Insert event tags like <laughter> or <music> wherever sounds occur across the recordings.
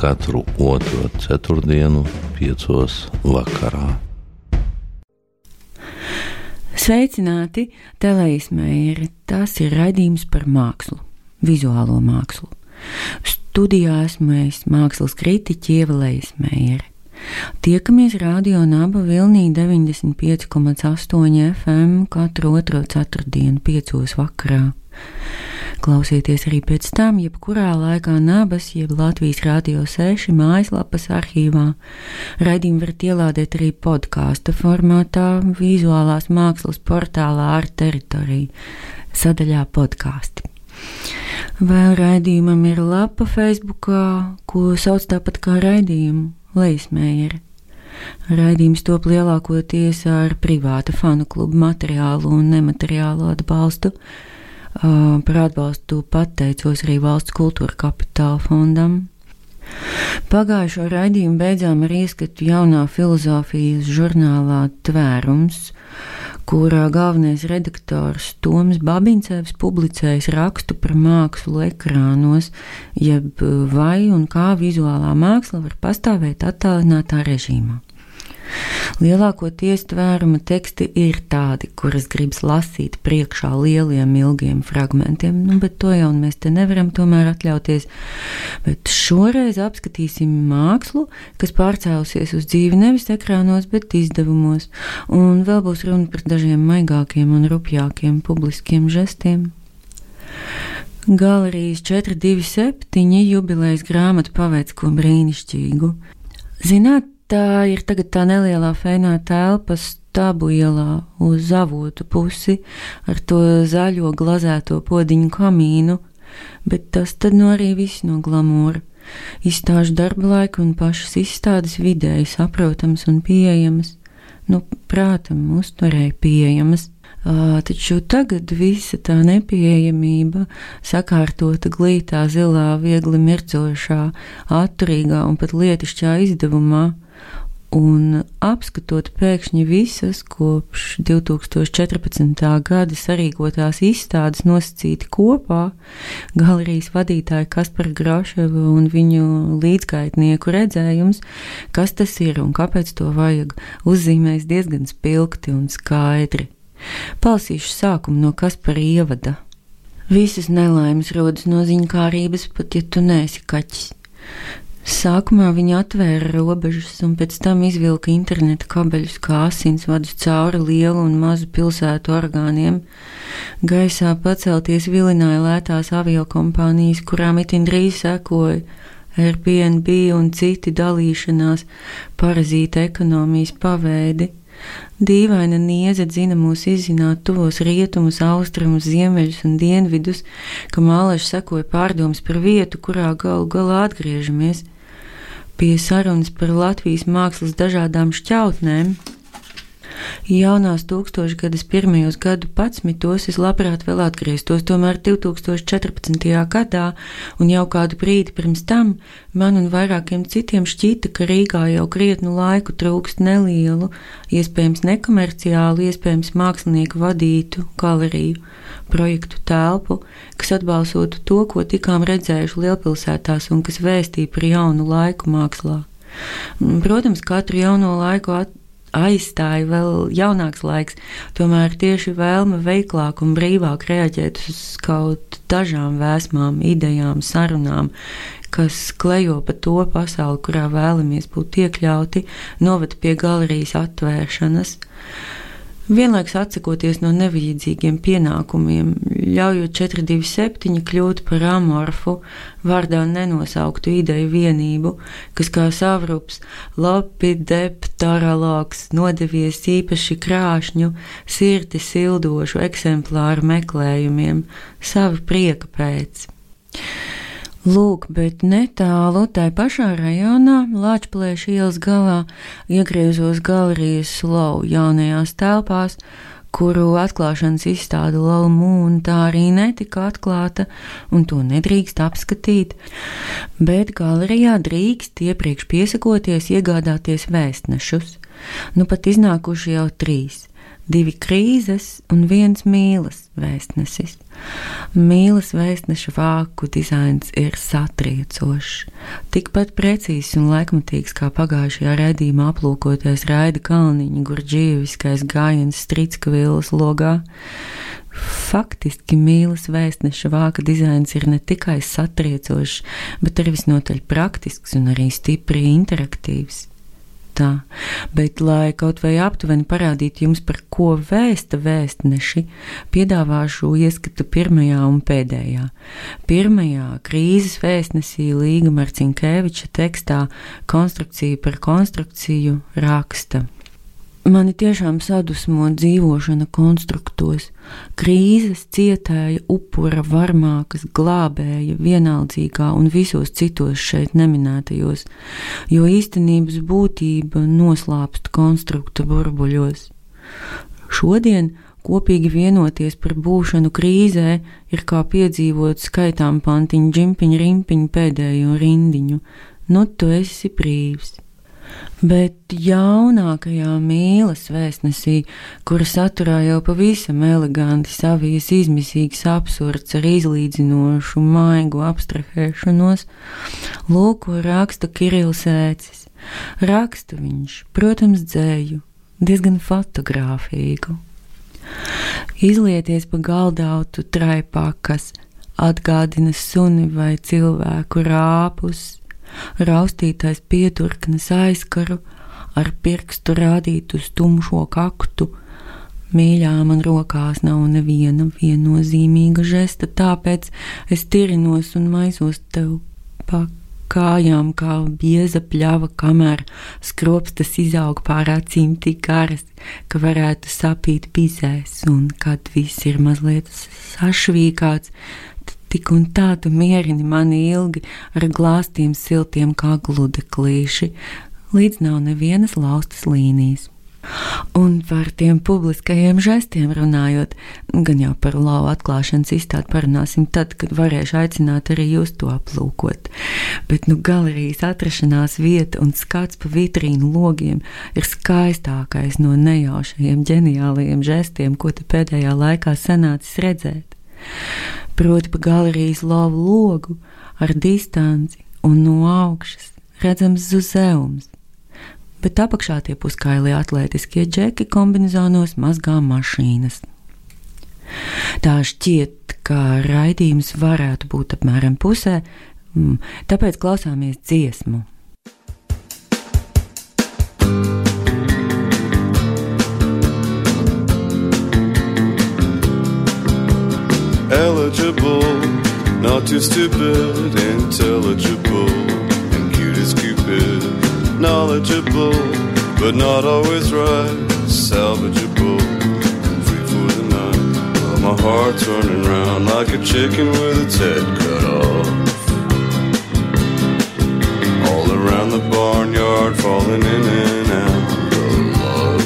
katru otro ceturtdienu, piecos vakarā. Sveicināti, Telēsmēri! Tas ir raidījums par mākslu, vizuālo mākslu. Studijā esmu es, mākslas kritiķi Ieva Leismēri. Tiekamies Radio Naba Vilnī 95,8 FM katru otro ceturtdienu, piecos vakarā. Klausieties arī pēc tam, jebkurā laikā Nabas, jeb Latvijas Rādio 6 mājaslapas arhīvā. Raidījumu varat ielādēt arī podkāstu formātā, vizuālās mākslas portālā ar teritoriju, sadaļā podkāsti. Vēl raidījumam ir lapa Facebookā, ko sauc tāpat kā raidījumu Leismējeri. Raidījums top lielākoties ar privāta fanu klubu materiālu un nemateriālu atbalstu. Par atbalstu pateicos arī Valsts kultūra kapitāla fondam. Pagājušo raidījumu beidzām ar ieskatu jaunā filozofijas žurnālā Tvērums, kurā galvenais redaktors Toms Babincevs publicējis rakstu par mākslu ekrānos, jeb vai un kā vizuālā māksla var pastāvēt attālinātā režīmā. Lielākoties tvēruma teksti ir tādi, kuras gribas lasīt priekšā lieliem, ilgiem fragmentiem, nu, bet to jau mēs te nevaram tomēr atļauties. Bet šoreiz apskatīsim mākslu, kas pārcēlusies uz dzīvi nevis ekrānos, bet izdevumos, un vēl būs runa par dažiem maigākiem un rupjākiem publiskiem žestiem. Galerijas 427 jubilejas grāmata paveic ko brīnišķīgu. Zināt, Tā ir tagad tā nelielā fēnā telpa stābu ielā uz avotu pusi ar to zaļo glazēto podiņu kamīnu, bet tas tad no arī viss no glamūra. Izstāžu darba laika un pašas izstādes vidēji saprotams un pieejamas, nu, prātam, uztverēji pieejamas. Uh, taču tagad visa tā nepieejamība, sakārtota glītā, zilā, viegli mircošā, atturīgā un pat lietišķā izdevumā, Un apskatot pēkšņi visas kopš 2014. gada sarīkotās izstādes nosacīti kopā, galerijas vadītāja Kaspara Groševa un viņu līdzgaitnieku redzējums, kas tas ir un kāpēc to vajag, uzzīmēs diezgan spilgti un skaidri. Palsīšu sākumu no Kaspara ievada. Visas nelaimes rodas no ziņkārības, pat ja tu neesi kaķis. Sākumā viņi atvēra robežas un pēc tam izvilka interneta kabeļus kā asinsvadus cauri lielu un mazu pilsētu orgāniem. Gaisā pacelties vilināja lētās aviokompānijas, kurām itin drīz sekoja Airbnb un citi dalīšanās parazīta ekonomijas paveidi. Dīvaina nieze dzina mūs izzināt tuvos rietumus, austrumus, ziemeļus un dienvidus, ka māleši sekoja pārdomas par vietu, kurā galu galā atgriežamies pie sarunas par Latvijas mākslas dažādām šķautnēm. Jaunās tūkstošgadas pirmajos gadu patsmitos es labprāt vēl atgrieztos, tomēr 2014. gadā un jau kādu brīdi pirms tam man un vairākiem citiem šķita, ka Rīgā jau krietnu laiku trūkst nelielu, iespējams nekomerciālu, iespējams mākslinieku vadītu galeriju projektu telpu, kas atbalstotu to, ko tikām redzējuši lielpilsētās un kas vēstīja par jaunu laiku mākslā. Protams, katru jauno laiku at, aizstāja vēl jaunāks laiks, tomēr tieši vēlme veiklāk un brīvāk reaģēt uz kaut dažām vēsmām, idejām, sarunām, kas klejo pa to pasauli, kurā vēlamies būt iekļauti, noved pie galerijas atvēršanas vienlaiks atsakoties no nevajadzīgiem pienākumiem, ļaujot 427 kļūt par amorfu, vārdā nenosauktu ideju vienību, kas kā savrups, labi deptaralogs, nodevies īpaši krāšņu, sirdi sildošu eksemplāru meklējumiem, savu prieka pēc. Lūk, bet netālu tai pašā rajonā, Lāčplēša ielas galā, iegriezos galerijas slow jaunajās telpās, kuru atklāšanas izstāde Lalmūna tā arī netika atklāta, un to nedrīkst apskatīt, bet galerijā drīkst iepriekš piesakoties iegādāties vēstnešus. Nu pat iznākuši jau trīs divi krīzes un viens mīlas vēstnesis. Mīlas vēstneša vāku dizains ir satriecošs, tikpat precīzs un laikmatīgs kā pagājušajā raidījumā aplūkotais Raida Kalniņa gurģīviskais gājiens Stritska vilas logā. Faktiski mīlas vēstneša vāka dizains ir ne tikai satriecošs, bet arī visnotaļ praktisks un arī stipri interaktīvs tā, bet, lai kaut vai aptuveni parādītu jums, par ko vēsta vēstneši, piedāvāšu ieskatu pirmajā un pēdējā. Pirmajā krīzes vēstnesī Līga Marcinkēviča tekstā Konstrukcija par konstrukciju raksta. Mani tiešām sadusmo dzīvošana konstruktos, krīzes cietēja, upura, varmākas, glābēja, vienaldzīgā un visos citos šeit neminētajos, jo īstenības būtība noslāpst konstrukta burbuļos. Šodien kopīgi vienoties par būšanu krīzē ir kā piedzīvot skaitām pantiņu, džimpiņu, rimpiņu pēdējo rindiņu. Nu, tu esi brīvs! Bet jaunākajā mīlas vēstnesī, kura saturā jau pavisam eleganti savijas izmisīgs absurds ar izlīdzinošu maigu abstrahēšanos, lūko raksta Kirils Ēcis. Raksta viņš, protams, dzēju, diezgan fotografīgu. Izlieties pa galdautu traipākas, atgādina suni vai cilvēku rāpus, raustītais pieturknes aizkaru, ar pirkstu rādīt uz tumšo kaktu. Mīļā man rokās nav neviena viennozīmīga žesta, tāpēc es tirinos un maizos tev pa kājām kā bieza pļava, kamēr skropstas izaug pār acīm tik garas, ka varētu sapīt bizēs, un kad viss ir mazliet sašvīkāts, Tik un tā tu mierini mani ilgi ar glāstiem siltiem kā gludeklīši, līdz nav nevienas laustas līnijas. Un par tiem publiskajiem žestiem runājot, gan jau par lauva atklāšanas izstādi parunāsim tad, kad varēšu aicināt arī jūs to aplūkot. Bet nu galerijas atrašanās vieta un skats pa vitrīnu logiem ir skaistākais no nejaušajiem ģeniālajiem žestiem, ko te pēdējā laikā sanācis redzēt proti pa galerijas lovu logu ar distanci un no augšas redzams zuzeums, bet apakšā tie puskailie atletiskie džeki kombinēzonos mazgā mašīnas. Tā šķiet, ka raidījums varētu būt apmēram pusē, mm, tāpēc klausāmies dziesmu. Eligible, not too stupid, intelligible, and cute as Cupid, knowledgeable, but not always right, salvageable, and free for the night. Well, my heart's running round like a chicken with its head cut off. All around the barnyard, falling in and out of love.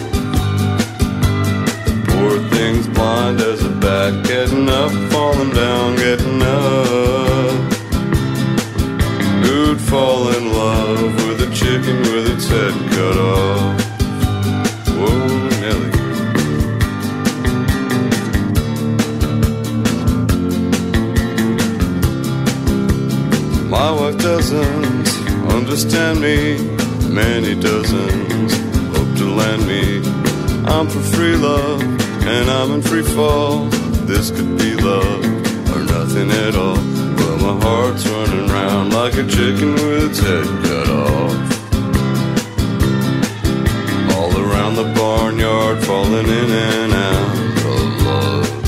Poor thing's blind as bat, getting up falling down, getting up. Who'd fall in love with a chicken with its head cut off? Whoa, Nelly. My wife doesn't understand me, many dozens hope to land me. I'm for free love, and I'm in free fall this could be love or nothing at all. But my heart's running round like a chicken with its head cut off. All around the barnyard, falling in and out of love.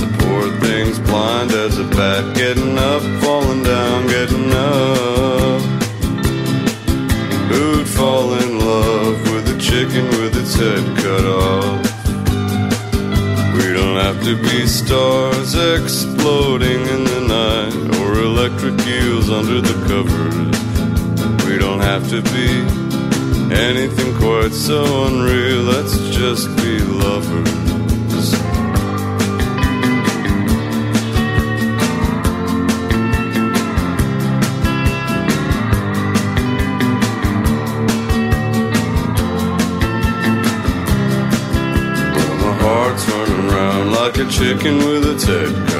The poor thing's blind as a bat, getting up, falling down, getting up. Who'd fall in love with a chicken with its head cut off? To be stars exploding in the night or electric eels under the covers. We don't have to be anything quite so unreal. Let's just be lovers. chicken with a tech.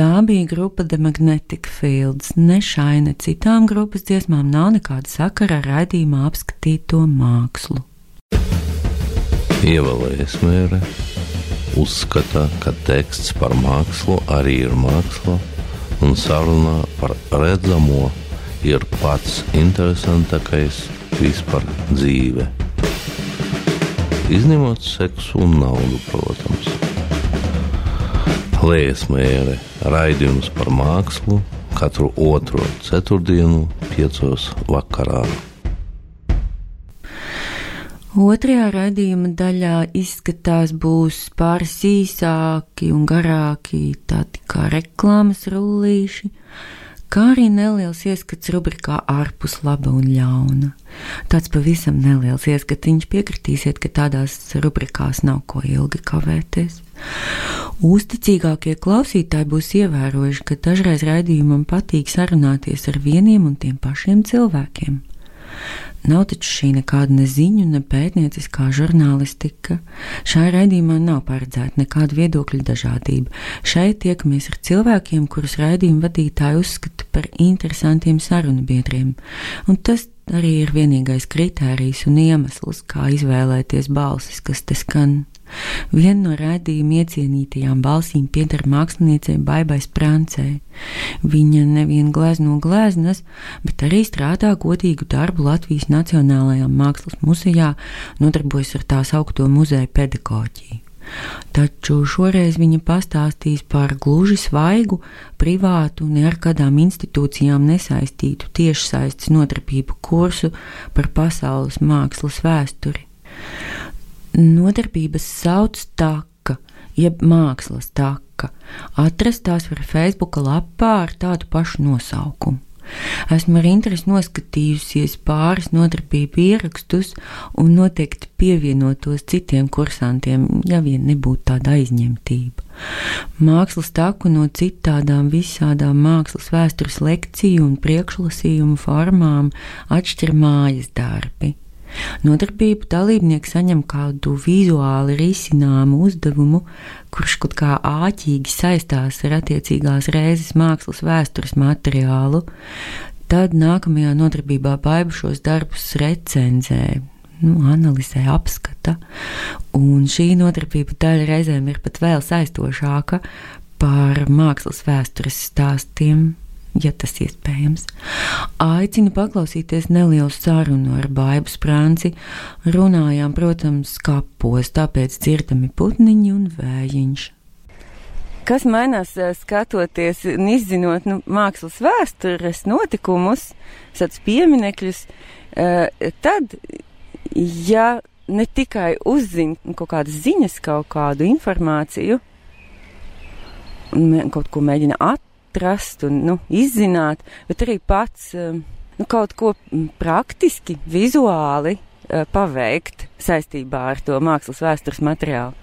Tā bija grupa The Magnetic Fields. Ne šai, ne citām grupas dziesmām nav nekāda sakara ar raidījumā apskatīto mākslu. Ievēlējies mērē, uzskata, ka teksts par mākslu arī ir māksla, un sarunā par redzamo ir pats interesantākais vispār dzīve. Izņemot seksu un naudu, protams. Lējas mērē raidījums par mākslu katru otro ceturtdienu, piecos vakarā. Otrajā raidījuma daļā izskatās būs pāris īsāki un garāki, tādi kā reklāmas rullīši, kā arī neliels ieskats rubrikā ārpus laba un ļauna. Tāds pavisam neliels ieskatiņš piekritīsiet, ka tādās rubrikās nav ko ilgi kavēties. Uzticīgākie klausītāji būs ievērojuši, ka dažreiz raidījumam patīk sarunāties ar vieniem un tiem pašiem cilvēkiem. Nav taču šī nekāda ne ziņu, ne pētnieciskā žurnālistika. Šai raidījumā nav paredzēta nekāda viedokļu dažādība. Šeit tiekamies ar cilvēkiem, kurus raidījuma vadītāji uzskata par interesantiem sarunu biedriem, un tas arī ir vienīgais kritērijs un iemesls, kā izvēlēties balsis, kas te skan. Viena no rādījuma iecienītajām balsīm pieder māksliniecei Baibai Sprancei. Viņa nevien glezno gleznas, bet arī strādā godīgu darbu Latvijas Nacionālajā Mākslas muzejā, nodarbojas ar tās augto muzeju pedagoģiju. Taču šoreiz viņa pastāstīs par gluži svaigu, privātu, ne ar kādām institūcijām nesaistītu tiešsaistes nodarbību kursu par pasaules mākslas vēsturi. Nodarbības sauc taka, jeb mākslas taka. Atrast tās var Facebook lapā ar tādu pašu nosaukumu. Esmu ar interesi noskatījusies pāris nodarbību ierakstus un noteikti pievienotos citiem kursantiem, ja vien nebūtu tāda aizņemtība. Mākslas taku no citādām visādām mākslas vēstures lekciju un priekšlasījumu formām atšķir mājas darbi. Nodarbību dalībnieks saņem kādu vizuāli risināmu uzdevumu, kurš kaut kā āķīgi saistās ar attiecīgās reizes mākslas vēstures materiālu. Tad nākamajā nodarbībā baidu šos darbus recenzē, nu, analizē, apskata. Un šī nodarbība daļa reizēm ir pat vēl saistošāka par mākslas vēstures stāstiem ja tas iespējams. Aicinu paklausīties nelielu sarunu ar Baibu Sprānci. Runājām, protams, kapos, tāpēc dzirdami putniņi un vējiņš. Kas mainās skatoties un izzinot nu, mākslas vēstures notikumus, tādus pieminekļus, tad, ja ne tikai uzzina kaut kādas ziņas, kaut kādu informāciju, kaut ko mēģina atrast, atrast un nu, izzināt, bet arī pats nu, kaut ko praktiski, vizuāli paveikt saistībā ar to mākslas vēstures materiālu.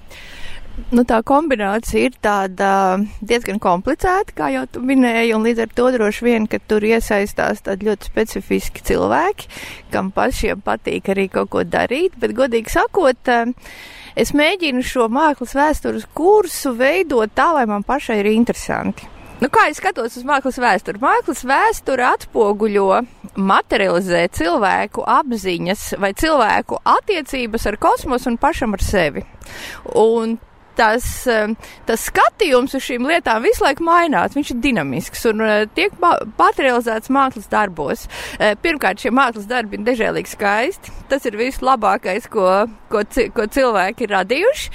Nu, tā kombinācija ir tāda diezgan komplicēta, kā jau tu minēji, un līdz ar to droši vien, ka tur iesaistās tādi ļoti specifiski cilvēki, kam pašiem patīk arī kaut ko darīt, bet godīgi sakot, es mēģinu šo mākslas vēstures kursu veidot tā, lai man pašai ir interesanti. Nu, kā es skatos uz mākslas vēsturi? Mākslas vēsture atspoguļo, materializē cilvēku apziņas vai cilvēku attiecības ar kosmosu un pašam ar sevi. Un tas, tas skatījums uz šīm lietām visu laiku mainās. Viņš ir dinamisks un tiek materializēts mākslas darbos. Pirmkārt, šie mākslas darbi ir dežēlīgi skaisti. Tas ir vislabākais, ko, ko, ko cilvēki ir radījuši.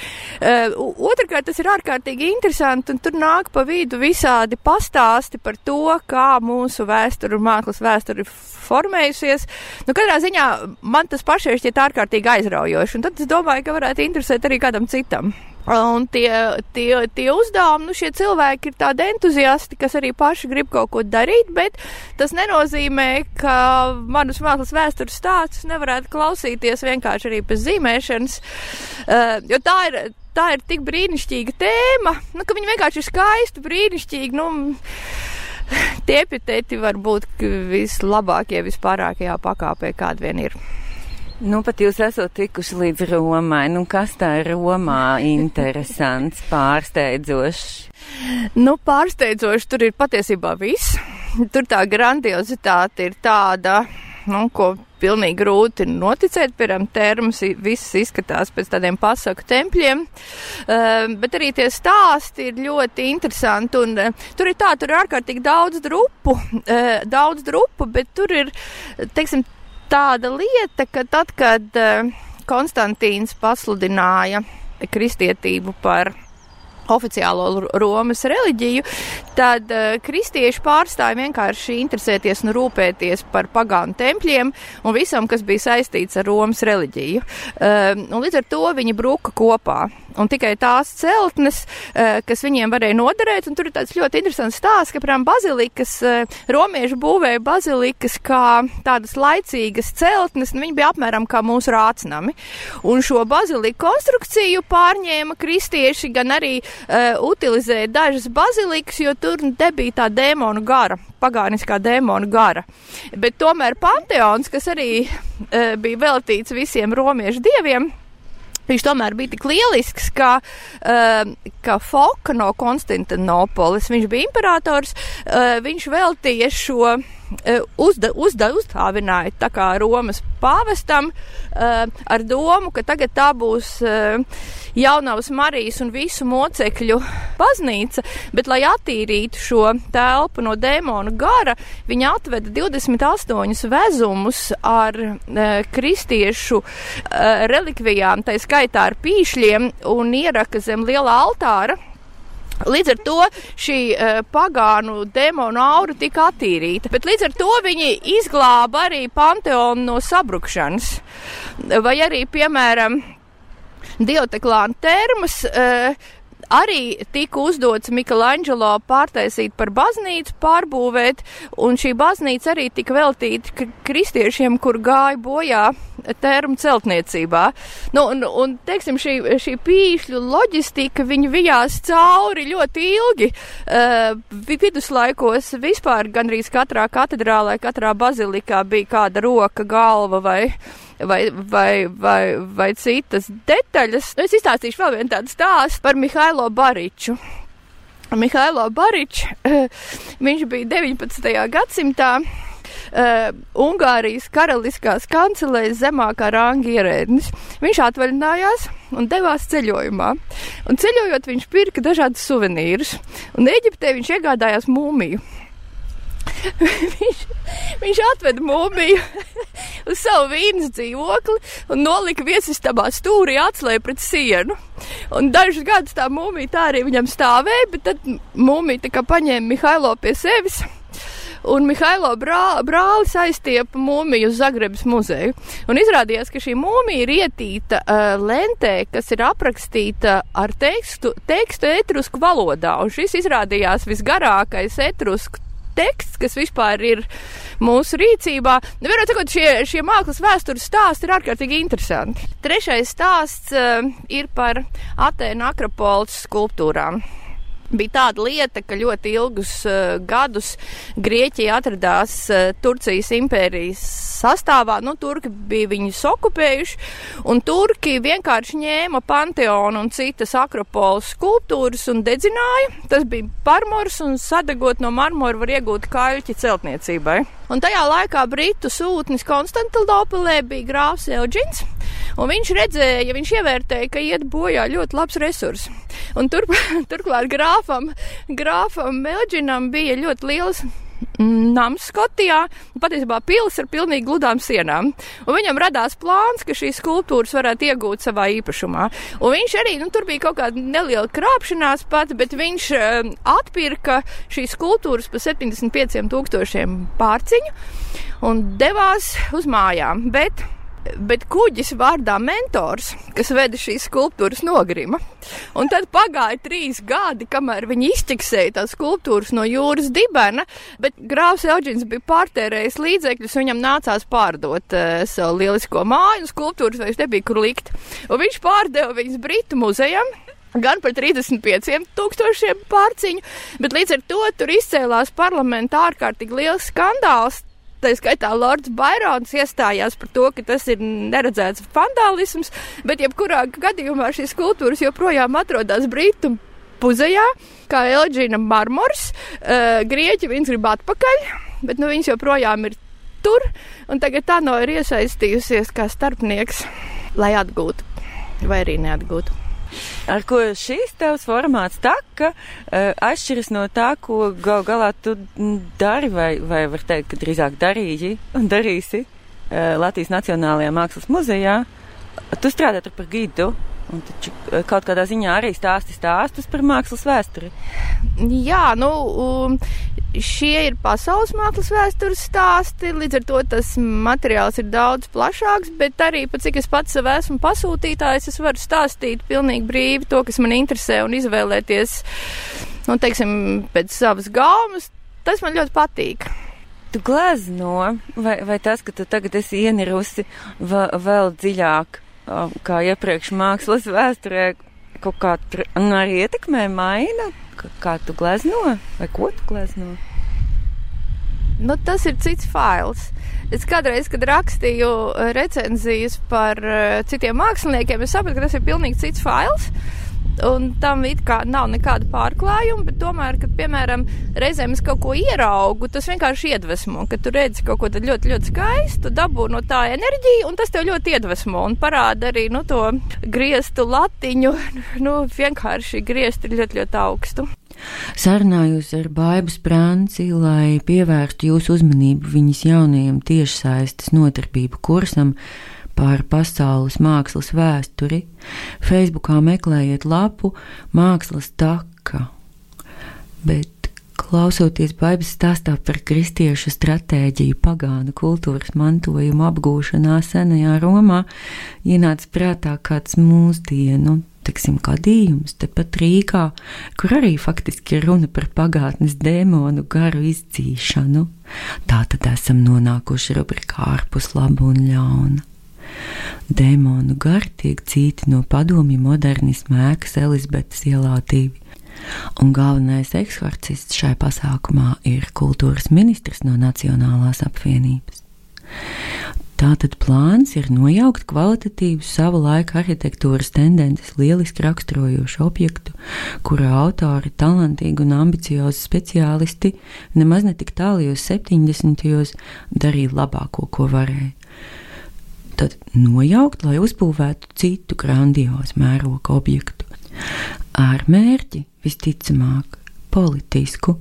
Otrakārt, tas ir ārkārtīgi interesanti, un tur nāk pa vidu visādi pastāsti par to, kā mūsu vēsture un mākslas vēsture ir formējusies. Nu, katrā ziņā man tas pašai šķiet ārkārtīgi aizraujoši, un tad es domāju, ka varētu interesēt arī kādam citam. Un tie, tie, tie uzdevumi, nu, šie cilvēki ir tādi entuziasti, kas arī paši grib kaut ko darīt, bet tas nenozīmē, ka manus mākslas vēstures stāstus nevarētu klausīties vienkārši arī pēc zīmēšanas, uh, jo tā ir, tā ir tik brīnišķīga tēma, nu, ka viņi vienkārši ir skaisti, brīnišķīgi, nu, tie epitēti var būt vislabākie, vispārākajā pakāpē, kāda vien ir. Nu, pat jūs esat tikuši līdz Romai. Nu, kas tā ir Romā interesants, <laughs> pārsteidzošs? Nu, pārsteidzoši tur ir patiesībā viss. Tur tā grandiozitāte ir tāda, nu, ko pilnīgi grūti noticēt. Piemēram, termas viss izskatās pēc tādiem pasaku tempļiem, uh, bet arī tie stāsti ir ļoti interesanti. Un, uh, tur ir tā, tur ir ārkārtīgi daudz drupu, uh, daudz drupu, bet tur ir, teiksim, tāda lieta, ka tad, kad Konstantīns pasludināja kristietību par oficiālo Romas reliģiju, tad uh, kristieši pārstāja vienkārši interesēties un rūpēties par pagānu tempļiem un visam, kas bija saistīts ar Romas reliģiju. Uh, līdz ar to viņi bruka kopā. Un tikai tās celtnes, uh, kas viņiem varēja noderēt, un tur ir tāds ļoti interesants stāsts, ka, piemēram, bazilikas, romieši būvēja bazilikas kā tādas laicīgas celtnes, un viņi bija apmēram kā mūsu rācnami. Un šo baziliku konstrukciju pārņēma kristieši gan arī uh, utilizēja dažas bazilikas, jo tur nebija tā dēmonu gara, pagāniskā dēmonu gara. Bet tomēr Panteons, kas arī uh, bija veltīts visiem romiešu dieviem, Viņš tomēr bija tik lielisks, ka, uh, ka Foka no Konstantinopolis, viņš bija imperators, uh, viņš veltīja šo uzda, uzda, uzdāvināja tā kā Romas pāvestam uh, ar domu, ka tagad tā būs uh, jaunavas Marijas un visu mocekļu baznīca, bet lai attīrītu šo telpu no dēmona gara, viņa atveda 28 vezumus ar kristiešu relikvijām, tā skaitā ar pīšļiem un ieraka zem liela altāra Līdz ar to šī uh, pagānu demonu aura tika attīrīta, bet līdz ar to viņi izglāba arī panteonu no sabrukšanas. Vai arī, piemēram, Dioteklāna termas uh, arī tika uzdots Michelangelo pārtaisīt par baznīcu, pārbūvēt, un šī baznīca arī tika veltīta kristiešiem, kur gāja bojā termu celtniecībā. Nu, un, un, teiksim, šī, šī pīšļu loģistika, viņi vijās cauri ļoti ilgi. Uh, viduslaikos vispār gandrīz katrā katedrālē, katrā bazilikā bija kāda roka, galva vai vai, vai, vai, vai citas detaļas. Nu, es izstāstīšu vēl vienu tādu stāstu par Mihailo Bariču. Mihailo Baričs, viņš bija 19. gadsimtā. Uh, Ungārijas karaliskās kancelēs zemākā ranga ierēdnis. Viņš atvaļinājās un devās ceļojumā. Un ceļojot, viņš pirka dažādus suvenīrus. Un Eģiptē viņš iegādājās mūmiju. <laughs> viņš, viņš atveda mūmiju <laughs> uz savu vīnas dzīvokli un nolika viesistabā stūrī atslēgu pret sienu. Un dažus gadus tā mūmija tā arī viņam stāvēja, bet tad mūmija tā kā paņēma Mihailo pie sevis. Un Mihailo brā, brālis aiztiepa mūmiju uz Zagrebas muzeju. Un izrādījās, ka šī mūmija ir ietīta uh, lentē, kas ir aprakstīta ar tekstu, tekstu etrusku valodā. Un šis izrādījās visgarākais etrusku teksts, kas vispār ir mūsu rīcībā. Nu, Vienot sakot, šie, šie mākslas vēstures stāsti ir ārkārtīgi interesanti. Trešais stāsts uh, ir par Atēnu Akropolis skulptūrām bija tāda lieta, ka ļoti ilgus uh, gadus Grieķija atradās uh, Turcijas impērijas sastāvā. Nu, turki bija viņus okupējuši, un turki vienkārši ņēma panteonu un citas akropolas skulptūras un dedzināja. Tas bija marmors, un sadegot no marmora var iegūt kaļķi celtniecībai. Un tajā laikā Britu sūtnis Konstantinopolē bija grāfs Euģins. Un viņš redzēja, viņš ievērtēja, ka iet bojā ļoti labs resurs. Un tur, <laughs> turklāt grāfam, grāfam Melģinam bija ļoti liels nams Skotijā, patiesībā pils ar pilnīgi gludām sienām. Un viņam radās plāns, ka šīs skulptūras varētu iegūt savā īpašumā. Un viņš arī, nu, tur bija kaut kāda neliela krāpšanās pat, bet viņš uh, atpirka šīs skulptūras par 75 tūkstošiem pārciņu un devās uz mājām. Bet bet kuģis vārdā mentors, kas veda šīs skulptūras nogrima. Un tad pagāja trīs gadi, kamēr viņi izķeksēja tās skulptūras no jūras dibena, bet grāvs Elģins bija pārtērējis līdzekļus, viņam nācās pārdot uh, savu lielisko māju, un skulptūras vairs nebija kur likt. Un viņš pārdeva viņas Britu muzejam, gan par 35 tūkstošiem pārciņu, bet līdz ar to tur izcēlās parlamentā ārkārtīgi liels skandāls. Tā skaitā Lords Bairons iestājās par to, ka tas ir neredzēts vandālisms, bet jebkurā gadījumā šīs kultūras joprojām atrodas Britu muzejā, kā Elģīna marmors. Uh, Grieķi viņas grib atpakaļ, bet nu, viņas joprojām ir tur, un tagad tā no ir iesaistījusies kā starpnieks, lai atgūtu vai arī neatgūtu ar ko šīs tavs formāts taka, uh, atšķiras no tā, ko gal galā tu dari, vai, vai var teikt, ka drīzāk darīji un darīsi uh, Latvijas Nacionālajā Mākslas muzejā. Tu strādā tur par gidu. Un taču kaut kādā ziņā arī stāsti stāstus par mākslas vēsturi. Jā, nu, um, šie ir pasaules mākslas vēstures stāsti, līdz ar to tas materiāls ir daudz plašāks, bet arī, pat cik es pats sev esmu pasūtītājs, es varu stāstīt pilnīgi brīvi to, kas man interesē un izvēlēties, nu, teiksim, pēc savas gaumas. Tas man ļoti patīk tu glezno, vai, vai tas, ka tu tagad esi ienirusi vēl dziļāk kā iepriekš mākslas vēsturē, kaut kā tur nu, arī ietekmē maina, kā tu glezno vai ko tu glezno? Nu, tas ir cits fails. Es kādreiz, kad rakstīju recenzijas par citiem māksliniekiem, es sapratu, ka tas ir pilnīgi cits fails. Un tam it kā nav nekāda pārklājuma, bet tomēr, kad, piemēram, reizēm es kaut ko ieraugu, tas vienkārši iedvesmo, ka tu redzi kaut ko ļoti, ļoti skaistu, dabū no tā enerģiju, un tas tev ļoti iedvesmo un parāda arī, nu, to griestu latiņu, <laughs> nu, vienkārši griezt ir ļoti, ļoti augstu. Sarunājos ar Baibu Sprānci, lai pievērstu jūsu uzmanību viņas jaunajam tiešsaistes notarbību kursam, par pasaules mākslas vēsturi. Facebookā meklējiet lapu Mākslas taka. Bet Klausoties Bābes stāstā par kristiešu stratēģiju pagānu kultūras mantojuma apgūšanā senajā Romā, ienāca prātā kāds mūsdienu, teiksim, gadījums tepat Rīgā, kur arī faktiski runa par pagātnes dēmonu garu izdzīšanu. Tā tad esam nonākuši rubrikā ārpus laba un ļauna. Dēmonu gari tiek cīti no padomju modernisma ēkas Elizabetes ielā divi. Un galvenais eksorcists šai pasākumā ir kultūras ministrs no Nacionālās apvienības. Tātad plāns ir nojaukt kvalitatīvu savu laiku arhitektūras tendences lieliski raksturojošu objektu, kura autori, talantīgi un ambiciozi speciālisti nemaz netik tālajos 70. darīja labāko, ko varēja tad nojaukt, lai uzbūvētu citu grandiozu mēroga objektu. Ar mērķi visticamāk politisku.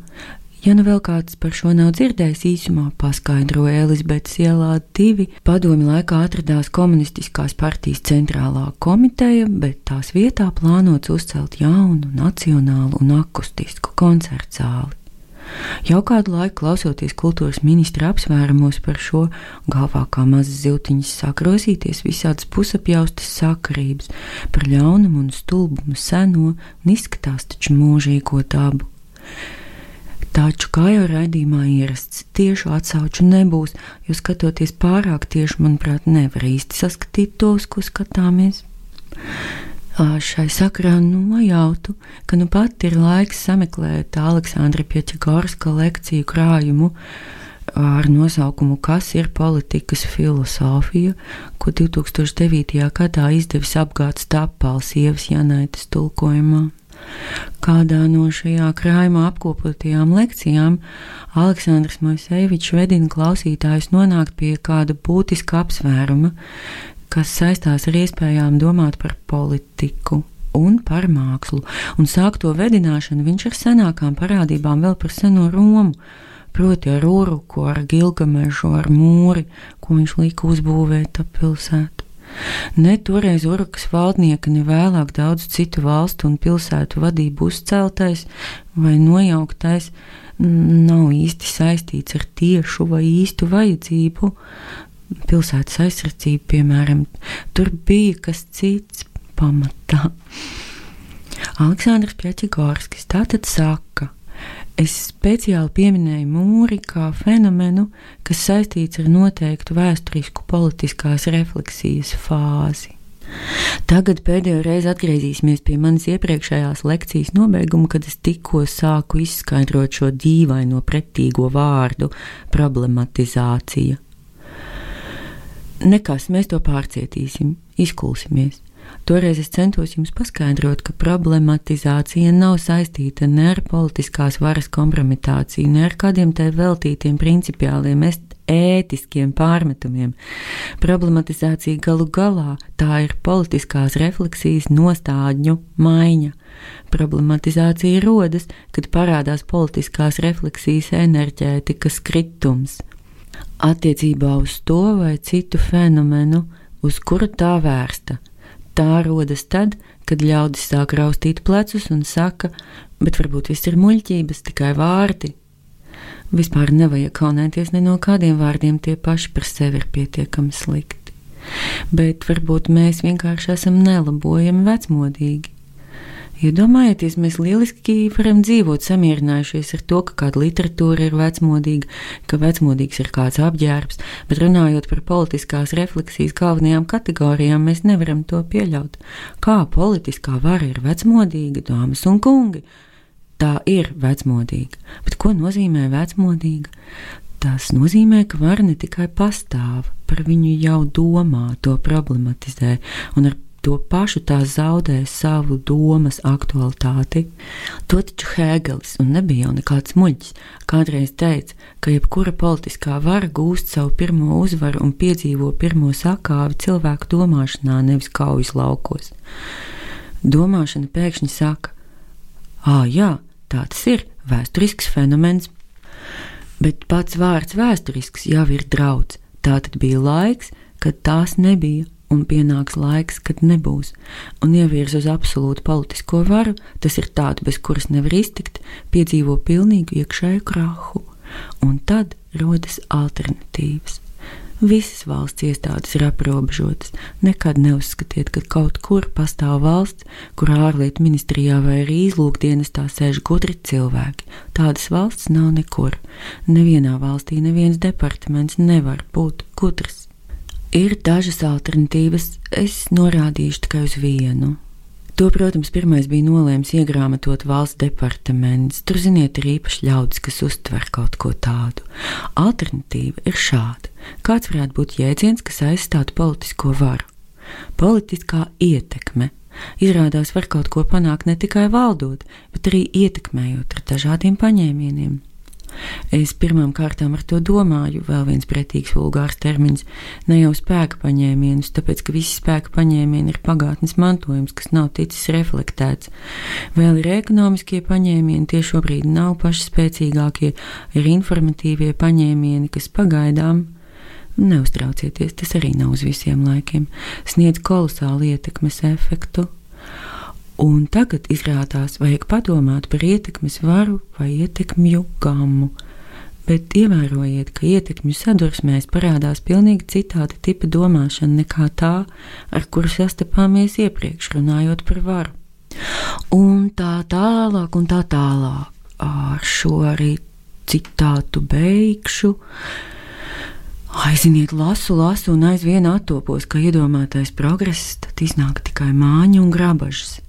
Ja nu vēl kāds par šo nav dzirdējis, īsumā paskaidroja Elizabetes ielā divi. Padomi laikā atradās komunistiskās partijas centrālā komiteja, bet tās vietā plānots uzcelt jaunu, nacionālu un akustisku koncertu zāli. Jau kādu laiku klausoties kultūras ministra apsvērumos par šo, galvā kā mazas ziltiņas sāk rosīties visādas pusapjaustas sakarības par ļaunumu un stulbumu seno un izskatās taču mūžīgo dabu. Taču, kā jau raidījumā ierasts, tiešu atsauču nebūs, jo skatoties pārāk tieši, manuprāt, nevar īsti saskatīt tos, ko skatāmies. Šai sakarā nojautu, ka nu pat ir laiks sameklēt Aleksandra Pieķigorska lekciju krājumu ar nosaukumu Kas ir politikas filozofija, ko 2009. gadā izdevis apgāds Tapāls sievas Janaitas tulkojumā. Kādā no šajā krājumā apkopotajām lekcijām Aleksandrs Moisevičs vedina klausītājus nonākt pie kāda būtiska apsvēruma, kas saistās ar iespējām domāt par politiku un par mākslu, un sāk to vedināšanu viņš ar senākām parādībām vēl par seno Romu, proti ar Uruku, ar Gilgamešu, ar mūri, ko viņš lika uzbūvēt ap pilsētu. Ne toreiz Urukas valdnieka, ne vēlāk daudz citu valstu un pilsētu vadību uzceltais vai nojauktais nav īsti saistīts ar tiešu vai īstu vajadzību. Pilsētas aizsardzība, piemēram, tur bija kas cits pamatā. Aleksandrs Pjačigorskis tātad saka, es speciāli pieminēju mūri kā fenomenu, kas saistīts ar noteiktu vēsturisku politiskās refleksijas fāzi. Tagad pēdējo reizi atgriezīsimies pie manas iepriekšējās lekcijas nobeiguma, kad es tikko sāku izskaidrot šo dīvaino pretīgo vārdu - problematizācija. Nekas, mēs to pārcietīsim, izkulsimies. Toreiz es centos jums paskaidrot, ka problematizācija nav saistīta ne ar politiskās varas kompromitāciju, ne ar kādiem tai veltītiem principiāliem ētiskiem pārmetumiem. Problematizācija galu galā tā ir politiskās refleksijas nostādņu maiņa. Problematizācija rodas, kad parādās politiskās refleksijas enerģētikas kritums. Attiecībā uz to vai citu fenomenu, uz kuru tā vērsta. Tā rodas tad, kad ļaudis sāk raustīt plecus un saka, bet varbūt viss ir muļķības, tikai vārdi, Vispār nevajag kaunēties ne no kādiem vārdiem, tie paši par sevi ir pietiekami slikti. Bet varbūt mēs vienkārši esam nelabojami vecmodīgi. Iedomājieties, mēs lieliski varam dzīvot samierinājušies ar to, ka kāda literatūra ir vecmodīga, ka vecmodīgs ir kāds apģērbs, bet runājot par politiskās refleksijas galvenajām kategorijām, mēs nevaram to pieļaut. Kā politiskā vara ir vecmodīga, dāmas un kungi? tā ir vecmodīga. Bet ko nozīmē vecmodīga? Tas nozīmē, ka var ne tikai pastāv, par viņu jau domā, to problematizē, un ar to pašu tā zaudē savu domas aktualitāti. To taču Hēgelis, un nebija jau nekāds muļķis, kādreiz teica, ka jebkura politiskā vara gūst savu pirmo uzvaru un piedzīvo pirmo sakāvi cilvēku domāšanā, nevis kaujas laukos. Domāšana pēkšņi saka: Ah, jā, Tā tas ir vēsturisks fenomens. Bet pats vārds vēsturisks jau ir draudz. Tā tad bija laiks, kad tās nebija, un pienāks laiks, kad nebūs. Un ievirs uz absolūtu politisko varu, tas ir tāds, bez kuras nevar iztikt, piedzīvo pilnīgu iekšēju krahu, un tad rodas alternatīvas. Visas valsts iestādes ir aprobežotas. Nekad neuzskatiet, ka kaut kur pastāv valsts, kur ārlietu ministrijā vai arī izlūkdienestā sēž gudri cilvēki. Tādas valsts nav nekur. Nevienā valstī neviens departaments nevar būt gudrs. Ir dažas alternatīvas, es norādīšu tikai uz vienu. To, protams, pirmais bija nolēms iegrāmatot valsts departaments. Tur, ziniet, ir īpaši ļaudis, kas uztver kaut ko tādu. Alternatīva ir šāda. Kāds varētu būt jēdziens, kas aizstātu politisko varu? Politiskā ietekme. Izrādās, var kaut ko panākt ne tikai valdot, bet arī ietekmējot ar dažādiem paņēmieniem. Es pirmām kārtām ar to domāju, vēl viens pretīgs vulgārs termins, ne jau spēka paņēmienus, tāpēc ka visi spēka paņēmieni ir pagātnes mantojums, kas nav ticis reflektēts. Vēl ir ekonomiskie paņēmieni, tie šobrīd nav paši spēcīgākie, ir informatīvie paņēmieni, kas pagaidām. Neuztraucieties, tas arī nav uz visiem laikiem. Sniedz kolosālu ietekmes efektu, Un tagad izrādās, vajag padomāt par ietekmes varu vai ietekmju gammu. Bet ievērojiet, ka ietekmju sadursmēs parādās pilnīgi citāda tipa domāšana nekā tā, ar kuru sastapāmies iepriekš runājot par varu. Un tā tālāk, un tā tālāk. Ar šo arī citātu beigšu. Aiziniet, lasu, lasu, un aizvien attopos, ka iedomātais progress tad iznāk tikai māņa un grabažas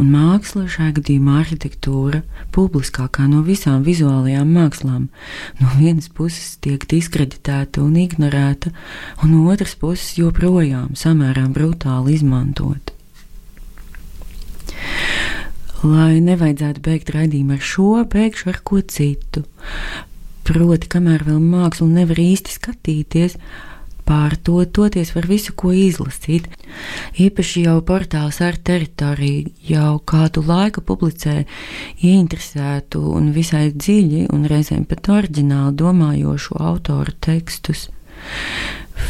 un māksla, šajā gadījumā arhitektūra, publiskākā no visām vizuālajām mākslām, no vienas puses tiek diskreditēta un ignorēta, un no otras puses joprojām samērā brutāli izmantota. Lai nevajadzētu beigt raidījumu ar šo, beigšu ar ko citu. Proti, kamēr vēl mākslu nevar īsti skatīties, Pār to toties var visu ko izlasīt. Īpaši jau portāls ar teritoriju jau kādu laiku publicē ieinteresētu un visai dziļi un reizēm pat oriģināli domājošu autoru tekstus.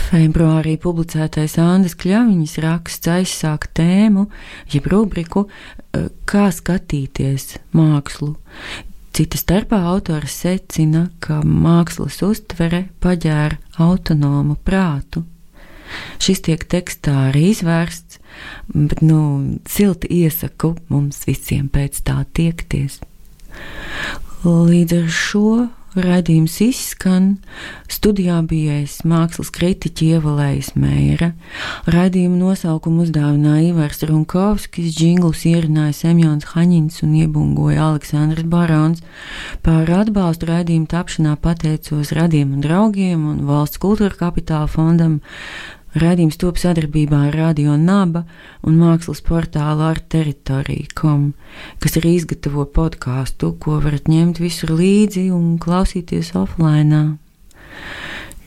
Februārī publicētais Andas Kļaviņas raksts aizsāk tēmu, jeb rubriku Kā skatīties mākslu. Cita starpā autors secina, ka mākslas uztvere paģēra autonomu prātu. Šis tiek tekstā arī izvērsts, bet, nu, silti iesaku mums visiem pēc tā tiekties. Līdz ar šo Radījums izskan, studijā bijis mākslas kritiķi ievalējis mēra. Radījuma nosaukumu uzdāvināja Ivars Runkovskis, džingls ierunāja Semjons Haņins un iebungoja Aleksandrs Barons. Par atbalstu radījuma tapšanā pateicos un draugiem un valsts kultūra kapitāla fondam, Radījums top sadarbībā ar Radio Naba un mākslas portālu ar teritoriju.com, kas arī izgatavo podkāstu, ko varat ņemt visur līdzi un klausīties offline.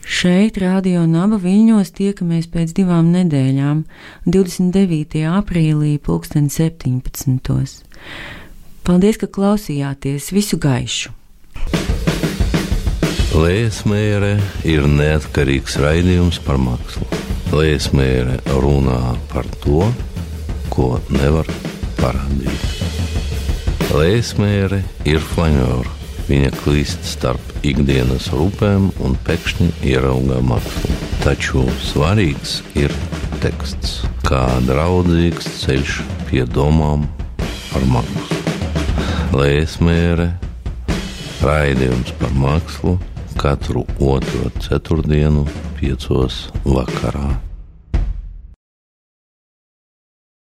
Šeit, Radio Naba Viļņos, tiekamies pēc divām nedēļām, 29. aprīlī, 2017. Paldies, ka klausījāties! Visu gaišu! Lēsmēre ir neatkarīgs raidījums par mākslu. Lēsmēre runā par to, ko nevar parādīt. Lēsmēre ir flanēra. Viņa klīst starp ikdienas rūpēm un pēkšņi ieraugā mākslu. Taču svarīgs ir teksts, kā draudzīgs ceļš pie domām par mākslu. Lēsmēre, raidījums par mākslu katru otro ceturtdienu, piecos vakarā.